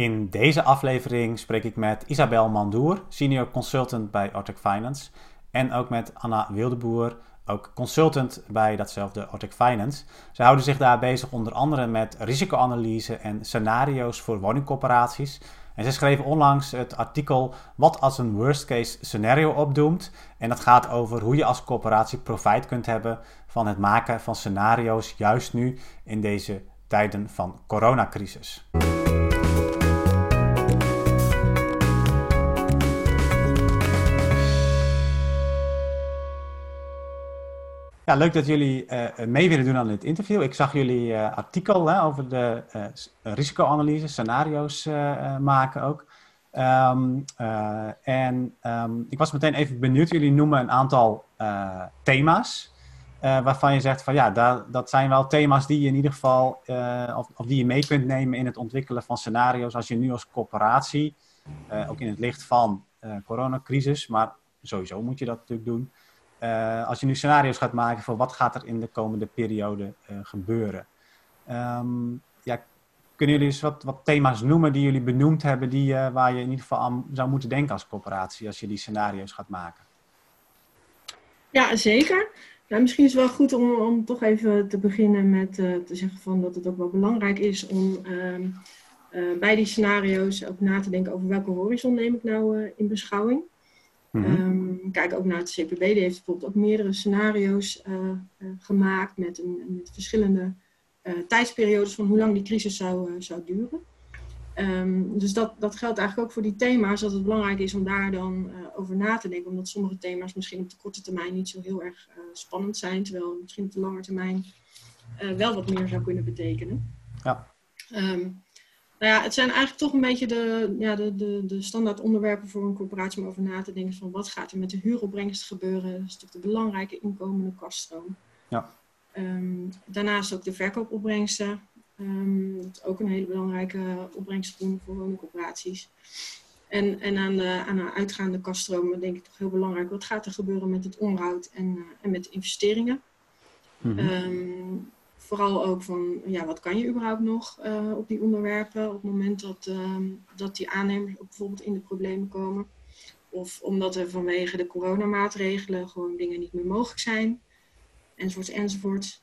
In deze aflevering spreek ik met Isabel Mandoer, senior consultant bij Ortec Finance. En ook met Anna Wildeboer, ook consultant bij datzelfde Ortec Finance. Ze houden zich daar bezig onder andere met risicoanalyse en scenario's voor woningcorporaties. En ze schreven onlangs het artikel Wat als een worst case scenario opdoemt. En dat gaat over hoe je als corporatie profijt kunt hebben van het maken van scenario's, juist nu in deze tijden van coronacrisis. Leuk dat jullie uh, mee willen doen aan dit interview. Ik zag jullie uh, artikel hè, over de uh, risicoanalyse, scenario's maken ook. Um, en um, ik was meteen even benieuwd. Jullie noemen een aantal thema's. waarvan je zegt van ja, dat, zijn wel thema's die je in ieder geval, of, of, die je mee kunt nemen in het ontwikkelen van scenario's. Als je nu als corporatie, ook in het licht van coronacrisis, maar sowieso moet je dat natuurlijk doen uh, als je nu scenario's gaat maken voor wat gaat er in de komende periode uh, gebeuren. Um, ja, kunnen jullie eens wat, thema's noemen die jullie benoemd hebben, die, uh, waar je in ieder geval aan zou moeten denken als corporatie als je die scenario's gaat maken? Ja, zeker. Misschien is het wel goed om, om toch even te beginnen met te zeggen van dat het ook wel belangrijk is om um, bij die scenario's ook na te denken over welke horizon neem ik nou in beschouwing. Mm -hmm. kijk ook naar het CPB, die heeft bijvoorbeeld ook meerdere scenario's uh, uh, gemaakt met, een, met verschillende uh, tijdsperiodes van hoe lang die crisis zou, zou duren. Um, dus dat, dat geldt eigenlijk ook voor die thema's, dat het belangrijk is om daar dan over na te denken, omdat sommige thema's misschien op de korte termijn niet zo heel erg spannend zijn, terwijl misschien op de lange termijn wel wat meer zou kunnen betekenen. Ja. Um, nou ja, het zijn eigenlijk toch een beetje de, ja, de, de, de standaard onderwerpen voor een corporatie om over na te denken van wat gaat er met de huuropbrengst gebeuren. Dat is natuurlijk de belangrijke inkomende kaststroom. Ja. Um, daarnaast ook de verkoopopbrengsten. Um, dat is ook een hele belangrijke opbrengstbron voor woningcorporaties. En, en aan, de, aan de uitgaande kaststromen denk ik toch heel belangrijk. Wat gaat er gebeuren met het onderhoud en, uh, en met investeringen? Mm -hmm. um, vooral ook van, ja, wat kan je überhaupt nog uh, op die onderwerpen op het moment dat, uh, dat die aannemers bijvoorbeeld in de problemen komen. Of omdat er vanwege de coronamaatregelen gewoon dingen niet meer mogelijk zijn. Enzovoorts, enzovoorts.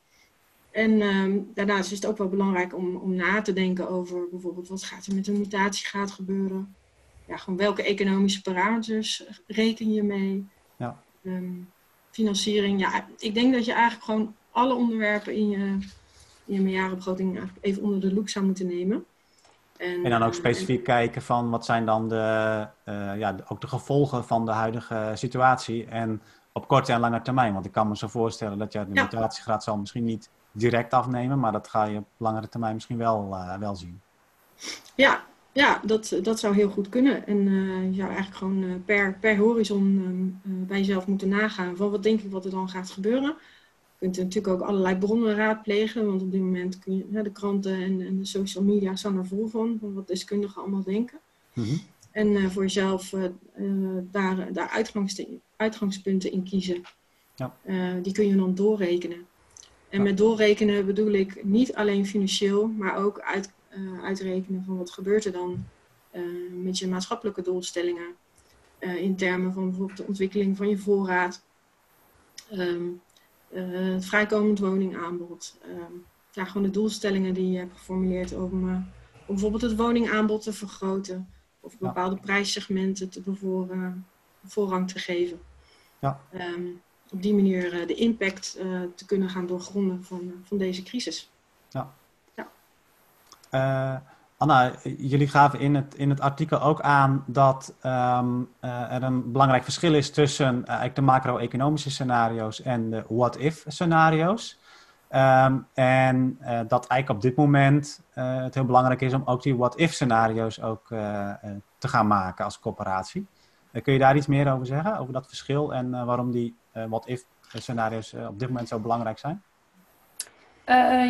En uh, daarnaast is het ook wel belangrijk om, om na te denken over bijvoorbeeld wat gaat er met een mutatie gaat gebeuren. Ja, gewoon welke economische parameters reken je mee. Ja. Um, financiering, ja, ik denk dat je eigenlijk gewoon alle onderwerpen in je, je meerjarenbegroting even onder de loep zou moeten nemen. En, en dan ook specifiek kijken van wat zijn dan de, uh, ja, ook de gevolgen van de huidige situatie en op korte en lange termijn. Want ik kan me zo voorstellen dat je de mutatiegraad zal misschien niet direct afnemen, maar dat ga je op langere termijn misschien wel, uh, wel zien. Ja, ja dat, dat zou heel goed kunnen. En uh, je zou eigenlijk gewoon per, per horizon um, bij jezelf moeten nagaan van wat denk ik wat er dan gaat gebeuren. Je kunt natuurlijk ook allerlei bronnen raadplegen, want op dit moment kun je ja, de kranten en, en, de social media staan er vol van, van wat deskundigen allemaal denken. Mm -hmm. En uh, voor jezelf uh, uh, daar, daar uitgangspunten in kiezen. Ja. die kun je dan doorrekenen. En ja. met doorrekenen bedoel ik niet alleen financieel, maar ook uit, uitrekenen van wat gebeurt er dan met je maatschappelijke doelstellingen. in termen van bijvoorbeeld de ontwikkeling van je voorraad. Um, uh, het vrijkomend woningaanbod. Uh, ja, gewoon de doelstellingen die je hebt geformuleerd om, uh, om bijvoorbeeld het woningaanbod te vergroten. Of bepaalde ja. prijssegmenten te bevoren, voorrang te geven. Ja. Um, op die manier de impact te kunnen gaan doorgronden van, van deze crisis. Ja. ja. Anna, jullie gaven in het, in het artikel ook aan dat um, uh, er een belangrijk verschil is tussen uh, de macro-economische scenario's en de what-if scenario's. Um, en uh, dat eigenlijk op dit moment het heel belangrijk is om ook die what-if scenario's ook te gaan maken als corporatie. kun je daar iets meer over zeggen, over dat verschil en waarom die what-if scenario's op dit moment zo belangrijk zijn?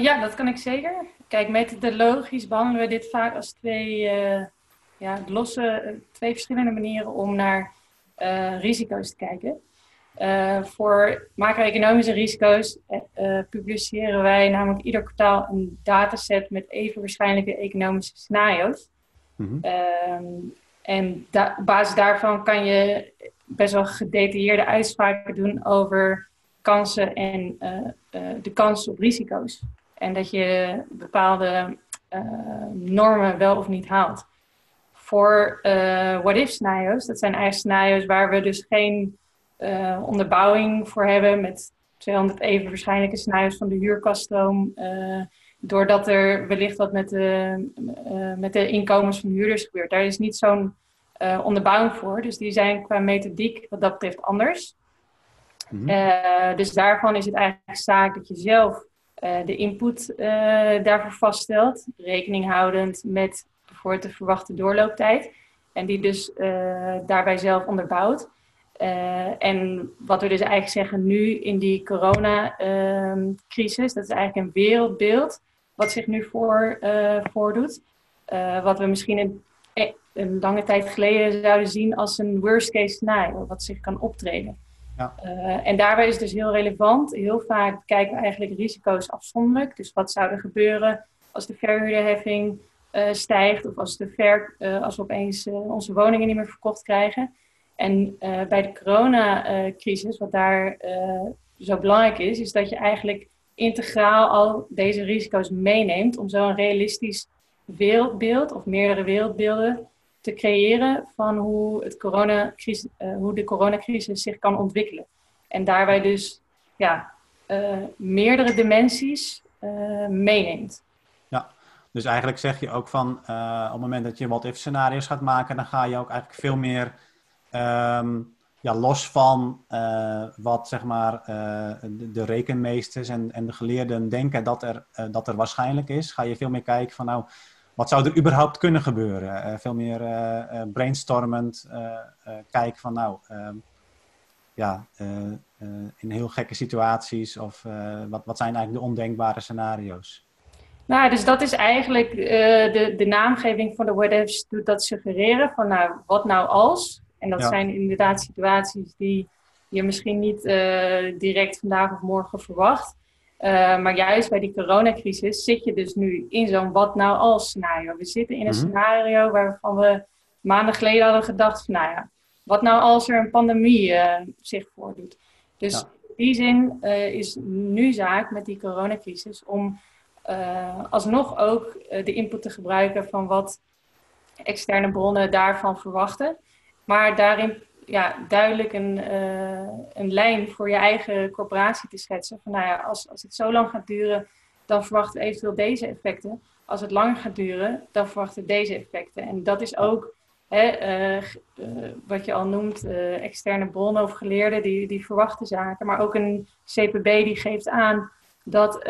Ja, dat kan ik zeker. Kijk, methodologisch behandelen we dit vaak als twee, uh, ja, losse, twee verschillende manieren om naar uh, risico's te kijken. Voor macro-economische risico's publiceren wij namelijk ieder kwartaal een dataset met even waarschijnlijke economische scenario's. Mhm. Ehm, en op basis daarvan kan je best wel gedetailleerde uitspraken doen over kansen en de kans op risico's. En dat je bepaalde normen wel of niet haalt. Voor what-if scenario's, dat zijn eigenlijk scenario's waar we dus geen onderbouwing voor hebben met 200 even waarschijnlijke scenario's van de huurkaststroom. Doordat er wellicht wat met de, met de inkomens van de huurders gebeurt. Daar is niet zo'n onderbouwing voor. Dus die zijn qua methodiek wat dat betreft anders. Mm-hmm. dus daarvan is het eigenlijk zaak dat je zelf de input daarvoor vaststelt. Rekening houdend met bijvoorbeeld de verwachte doorlooptijd. En die dus daarbij zelf onderbouwt. En wat we dus eigenlijk zeggen nu in die coronacrisis, dat is eigenlijk een wereldbeeld wat zich nu voor, voordoet. Wat we misschien een, een, lange tijd geleden zouden zien als een worst case scenario, wat zich kan optreden. Ja. en daarbij is dus heel relevant. Heel vaak kijken we eigenlijk risico's afzonderlijk. Dus wat zou er gebeuren als de verhuurderheffing stijgt of als, de ver, als we opeens onze woningen niet meer verkocht krijgen. En bij de coronacrisis, wat daar zo belangrijk is, is dat je eigenlijk integraal al deze risico's meeneemt om zo een realistisch wereldbeeld of meerdere wereldbeelden te creëren van hoe, het coronacrisis, uh, hoe de coronacrisis zich kan ontwikkelen. En daarbij dus ja, meerdere dimensies meeneemt. Ja, dus eigenlijk zeg je ook van op het moment dat je wat if scenario's gaat maken, dan ga je ook eigenlijk veel meer Ehm, ja, los van wat zeg maar, de, de, rekenmeesters en, en de geleerden denken dat er, dat er waarschijnlijk is, ga je veel meer kijken van nou, wat zou er überhaupt kunnen gebeuren? veel meer brainstormend kijken van nou, ehm, ja, in heel gekke situaties of wat, wat zijn eigenlijk de ondenkbare scenario's? Nou, dus dat is eigenlijk de, de naamgeving van de what doet dat suggereren van nou, wat nou als? En dat zijn inderdaad situaties die je misschien niet direct vandaag of morgen verwacht. Uh, maar juist bij die coronacrisis zit je dus nu in zo'n wat nou als scenario. We zitten in een mhm. scenario waarvan we maanden geleden hadden gedacht van nou ja, wat nou als er een pandemie uh, zich voordoet. Dus ja. in die zin is nu zaak met die coronacrisis om alsnog ook de input te gebruiken van wat externe bronnen daarvan verwachten. Maar daarin ja, duidelijk een, uh, een lijn voor je eigen corporatie te schetsen. Van nou ja, als, als het zo lang gaat duren, dan verwachten we eventueel deze effecten. Als het langer gaat duren, dan verwachten we deze effecten. En dat is ook hè, uh, uh, wat je al noemt, externe bronnen of geleerden, die, die verwachten zaken. Maar ook een CPB die geeft aan dat,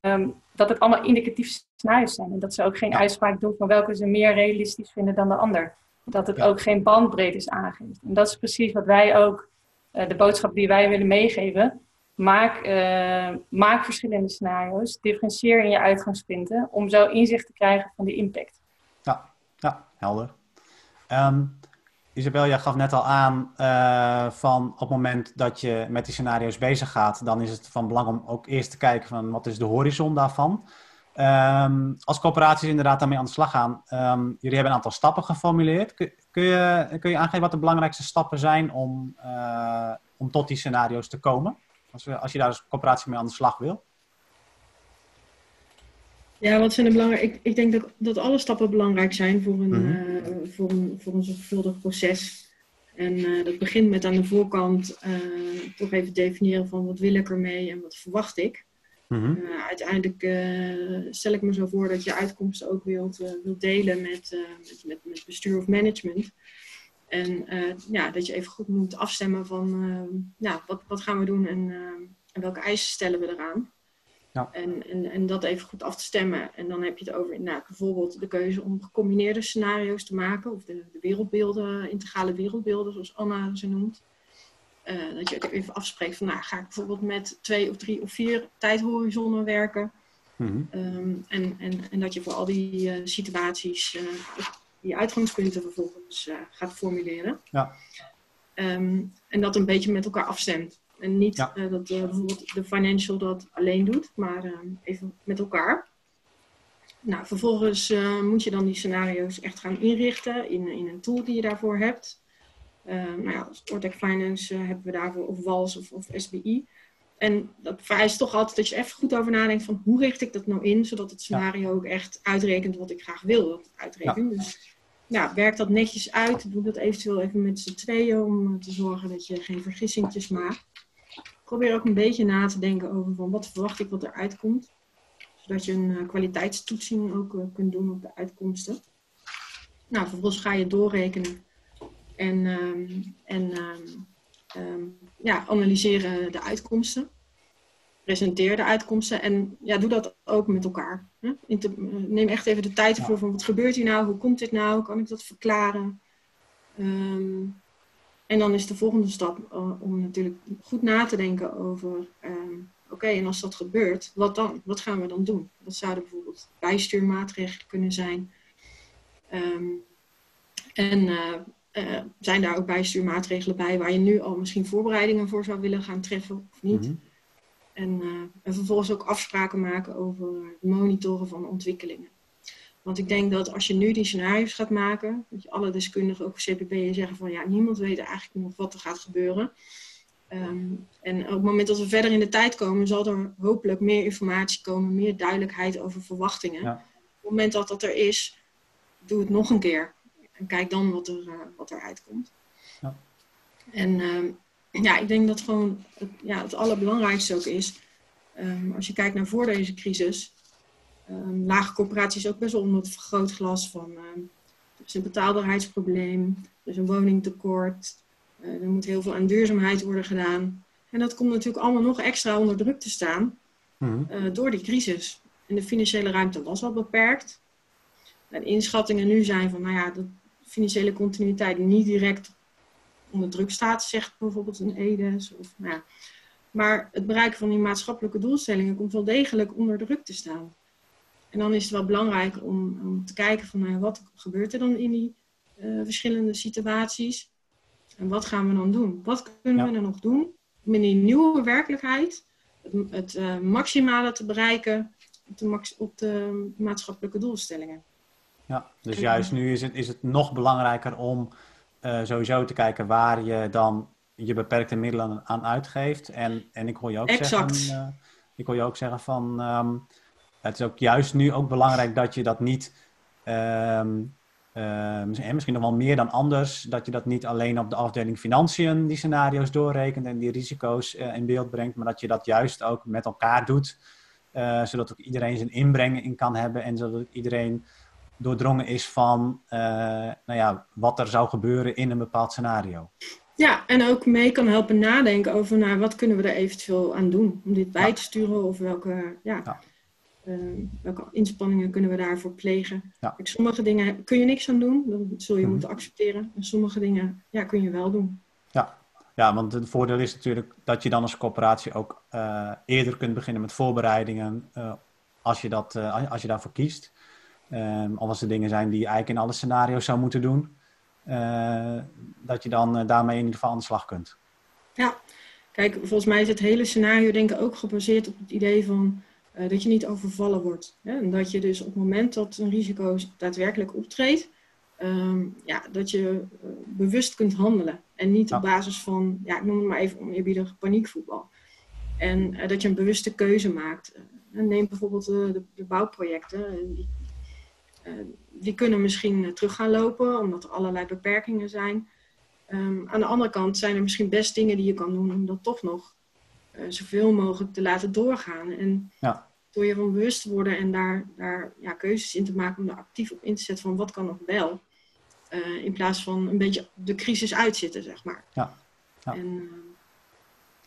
um, dat het allemaal indicatief scenario's zijn. En dat ze ook geen uitspraak doen van welke ze meer realistisch vinden dan de ander dat het ook geen bandbreedte aangeeft. En dat is precies wat wij ook, uh, de boodschap die wij willen meegeven. Maak, uh, maak verschillende scenario's, differentieer in je uitgangspunten om zo inzicht te krijgen van de impact. Ja, ja helder. Um, Isabel, jij gaf net al aan uh, van op het moment dat je met die scenario's bezig gaat, dan is het van belang om ook eerst te kijken van wat is de horizon daarvan. Um, als corporaties inderdaad daarmee aan de slag gaan, um, jullie hebben een aantal stappen geformuleerd. Kun, kun, je, kun je aangeven wat de belangrijkste stappen zijn om, uh, om tot die scenario's te komen? Als, we, als je daar als corporatie mee aan de slag wil. Ja, wat zijn de belangrijke? Ik, ik denk dat, dat alle stappen belangrijk zijn voor een, mm -hmm. uh, voor een, voor een zorgvuldig proces. En uh, dat begint met aan de voorkant toch even definiëren van wat wil ik ermee en wat verwacht ik. Mm uiteindelijk uh, stel ik me zo voor dat je uitkomsten ook wilt, uh, wilt delen met, met, met, met, bestuur of management. En ja, dat je even goed moet afstemmen van ja, wat, wat gaan we doen en, en welke eisen stellen we eraan. Ja. En, en, en dat even goed af te stemmen. En dan heb je het over nou, bijvoorbeeld de keuze om gecombineerde scenario's te maken. Of de, de wereldbeelden, integrale wereldbeelden, zoals Anna ze noemt. Uh, dat je even afspreekt van, nou, ga ik bijvoorbeeld met twee of drie of vier tijdhorizonnen werken. Mm um, en, en, en dat je voor al die uh, situaties uh, die uitgangspunten vervolgens gaat formuleren. Ja. Um, en dat een beetje met elkaar afstemt. En niet ja. dat bijvoorbeeld de financial dat alleen doet, maar even met elkaar. Nou, vervolgens moet je dan die scenario's echt gaan inrichten in, in een tool die je daarvoor hebt. Nou ja, als Ortec Finance uh, hebben we daarvoor of WALS of, of SBI. En dat vereist toch altijd dat je even goed over nadenkt van hoe richt ik dat nou in, zodat het scenario ook echt uitrekent wat ik graag wil dat het uitrekent. Ja. Dus ja, werk dat netjes uit. Doe dat eventueel even met z'n tweeën om te zorgen dat je geen vergissingjes maakt. Probeer ook een beetje na te denken over van wat verwacht ik wat eruit komt. Zodat je een kwaliteitstoetsing ook kunt doen op de uitkomsten. Nou, vervolgens ga je doorrekenen en, um, en um, um, ja, analyseren de uitkomsten. Presenteer de uitkomsten en ja, doe dat ook met elkaar. Hè? Neem echt even de tijd ervoor van wat gebeurt hier nou, hoe komt dit nou, kan ik dat verklaren? Um, en dan is de volgende stap uh, om natuurlijk goed na te denken over, um, oké, okay, en als dat gebeurt, wat dan? Wat gaan we dan doen? Wat zouden bijvoorbeeld bijstuurmaatregelen kunnen zijn? Um, en uh, uh, zijn daar ook bijstuurmaatregelen bij waar je nu al misschien voorbereidingen voor zou willen gaan treffen of niet? Mm-hmm. En, uh, en, vervolgens ook afspraken maken over het monitoren van ontwikkelingen. Want ik denk dat als je nu die scenario's gaat maken, dat je alle deskundigen, ook CPB'en, zeggen van ja, niemand weet eigenlijk nog wat er gaat gebeuren. Um, en op het moment dat we verder in de tijd komen, zal er hopelijk meer informatie komen, meer duidelijkheid over verwachtingen. Ja. Op het moment dat dat er is, doe het nog een keer. En kijk dan wat er, uh, wat er uitkomt. Ja. En um, ja, ik denk dat gewoon het, ja, het allerbelangrijkste ook is, um, als je kijkt naar voor deze crisis, um, lage corporaties ook best wel onder het vergrootglas van um, er is een betaalbaarheidsprobleem, er is een woningtekort, uh, er moet heel veel aan duurzaamheid worden gedaan. En dat komt natuurlijk allemaal nog extra onder druk te staan mm-hmm. uh, door die crisis. En de financiële ruimte was al beperkt. En inschattingen nu zijn van, nou ja, de financiële continuïteit niet direct onder druk staat, zegt bijvoorbeeld een EDES. Of, nou ja. Maar het bereiken van die maatschappelijke doelstellingen komt wel degelijk onder druk te staan. En dan is het wel belangrijk om, om te kijken van nou, wat gebeurt er dan in die uh, verschillende situaties. En wat gaan we dan doen? Wat kunnen ja. we er nog doen om in die nieuwe werkelijkheid het, het uh, maximale te bereiken op de, max, op de maatschappelijke doelstellingen? Ja, dus juist nu is het, is het nog belangrijker om uh, sowieso te kijken waar je dan je beperkte middelen aan uitgeeft. En, en ik hoor je ook exact. zeggen, ik hoor je ook zeggen van um, het is ook juist nu ook belangrijk dat je dat niet, um, uh, misschien nog wel meer dan anders, dat je dat niet alleen op de afdeling financiën die scenario's doorrekent en die risico's uh, in beeld brengt, maar dat je dat juist ook met elkaar doet, uh, zodat ook iedereen zijn inbreng in kan hebben en zodat iedereen doordrongen is van nou ja, wat er zou gebeuren in een bepaald scenario. Ja, en ook mee kan helpen nadenken over nou, wat kunnen we er eventueel aan doen om dit bij te sturen of welke, ja, ja. Uh, welke inspanningen kunnen we daarvoor plegen. Ja. Sommige dingen kun je niks aan doen, dat zul je mm-hmm. moeten accepteren. En sommige dingen ja, kun je wel doen. Ja. ja, want het voordeel is natuurlijk dat je dan als corporatie ook uh, eerder kunt beginnen met voorbereidingen als, je dat, als je daarvoor kiest. Um, al als er dingen zijn die je eigenlijk in alle scenario's zou moeten doen. Uh, dat je dan uh, daarmee in ieder geval aan de slag kunt. Ja, kijk, volgens mij is het hele scenario denk ik ook gebaseerd op het idee van uh, dat je niet overvallen wordt. Hè? En dat je dus op het moment dat een risico daadwerkelijk optreedt, um, ja, dat je bewust kunt handelen. En niet ja. op basis van, ja, ik noem het maar even oneerbiedig, paniekvoetbal. En dat je een bewuste keuze maakt. neem bijvoorbeeld de, de bouwprojecten. Die, die kunnen misschien terug gaan lopen, omdat er allerlei beperkingen zijn. Um, aan de andere kant zijn er misschien best dingen die je kan doen om dat toch nog uh, zoveel mogelijk te laten doorgaan. En ja. door je van bewust te worden en daar, daar ja, keuzes in te maken om er actief op in te zetten van wat kan nog wel. Uh, in plaats van een beetje de crisis uitzitten, zeg maar. Ja. ja. En, uh,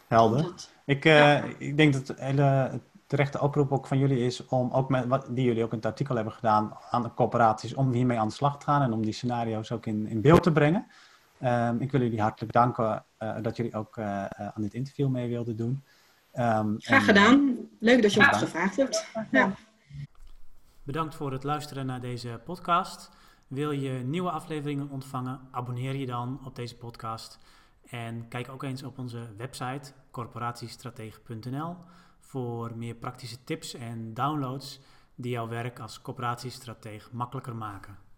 Helder. Dat, ik, ja. ik denk dat het hele terechte oproep ook van jullie is om ook met wat die jullie ook in het artikel hebben gedaan aan de corporaties om hiermee aan de slag te gaan en om die scenario's ook in, in beeld te brengen. Um, ik wil jullie hartelijk bedanken uh, dat jullie ook uh, aan dit interview mee wilden doen. Um, Graag en, gedaan. Leuk dat je ons gevraagd hebt. Ja. Bedankt voor het luisteren naar deze podcast. Wil je nieuwe afleveringen ontvangen? Abonneer je dan op deze podcast. En kijk ook eens op onze website corporatiestratege.nl voor meer praktische tips en downloads die jouw werk als coöperatiestrateeg makkelijker maken?